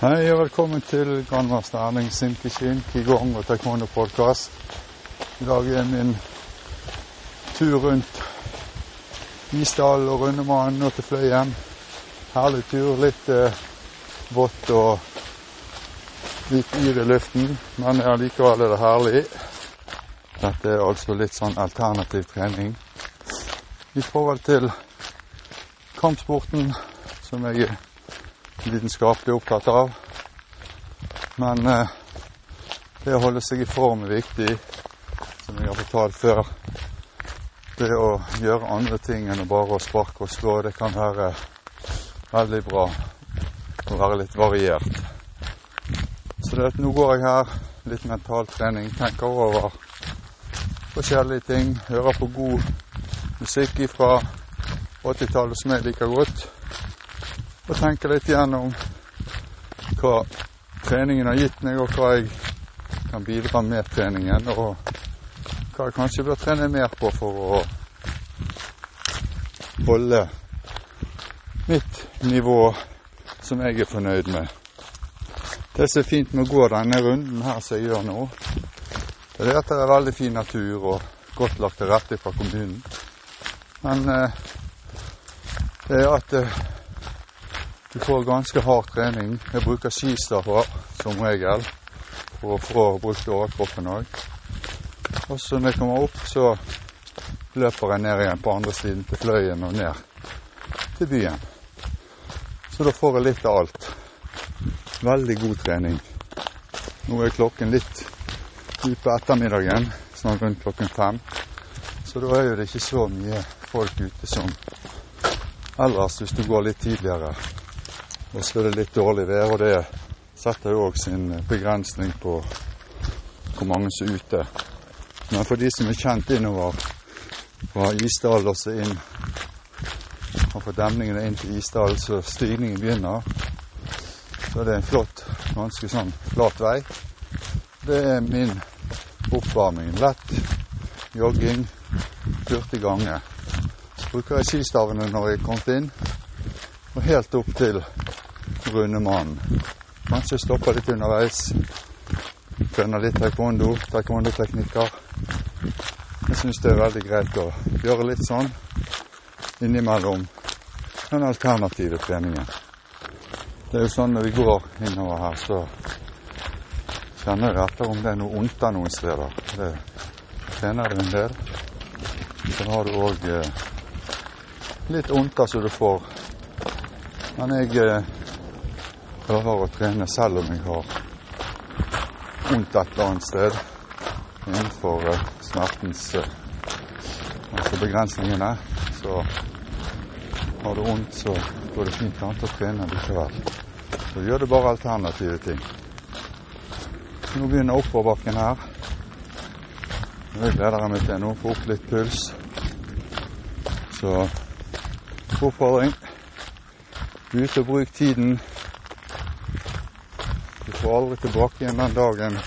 Hei og velkommen til grandmaster Erling Simkishin, Kigong og taekwondo-podkast. I dag er min tur rundt Isdal og Rundemannen og til Fløyen. Herlig tur. Litt eh, vått og litt yr i luften, men allikevel er det herlig. Dette er altså litt sånn alternativ trening i forhold til kampsporten, som jeg er lidenskapelig opptatt av. Men eh, det å holde seg i form er viktig, som jeg har fortalt før. Det å gjøre andre ting enn å bare å sparke og slå, det kan være veldig bra å være litt variert. Så det, nå går jeg her, litt mentaltrening, tenker over forskjellige ting. Hører på god musikk fra 80-tallet som jeg liker godt og tenke litt gjennom hva treningen har gitt meg, og hva jeg kan bidra med treningen, og hva jeg kanskje bør trene mer på for å holde mitt nivå som jeg er fornøyd med. Det som er fint med å gå denne runden her som jeg gjør nå, det er at det er veldig fin natur og godt lagt til rette fra kommunen. Men eh, det er at eh, du får ganske hard trening. Jeg bruker skistaver som regel for å få brukt overkroppen òg. Og så når jeg kommer opp, så løper jeg ned igjen på andre siden til Fløyen og ned til byen. Så da får jeg litt av alt. Veldig god trening. Nå er klokken litt utpå ettermiddagen, sånn rundt klokken fem. Så da er jo det ikke så mye folk ute som ellers hvis du går litt tidligere. Og så er det litt dårlig vær, og det setter jo òg sin begrensning på hvor mange som er ute. Men for de som er kjent innover fra Isdal og så inn og fra demningene inn til Isdal så stigningen begynner, så er det en flott, ganske sånn flat vei. Det er min oppvarming. Lett jogging, hurtig gange. Bruker jeg skistavene når jeg er kommet inn, og helt opp til Rundemannen. Kanskje stopper litt underveis. Trener litt taekwondo, taekwondo-teknikker. Jeg syns det er veldig greit å gjøre litt sånn innimellom den alternative treningen. Det er jo sånn når vi går innover her, så kjenner jeg etter om det er noe ondter noen steder. Det trener du en del. Så har du òg eh, litt ondter som du får. Men jeg eh, prøver å trene selv om jeg har vondt et eller annet sted innenfor uh, smertens uh, altså begrensningene. Så har du vondt, så går det fint an å trene likevel. Så gjør det bare alternative ting. Nå begynner oppoverbakken her. nå gleder jeg meg til nå, få opp litt puls. Så oppfordring. Ut og bruk tiden får aldri tilbake igjen den dagen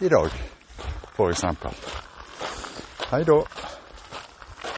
i dag, f.eks. Hei da.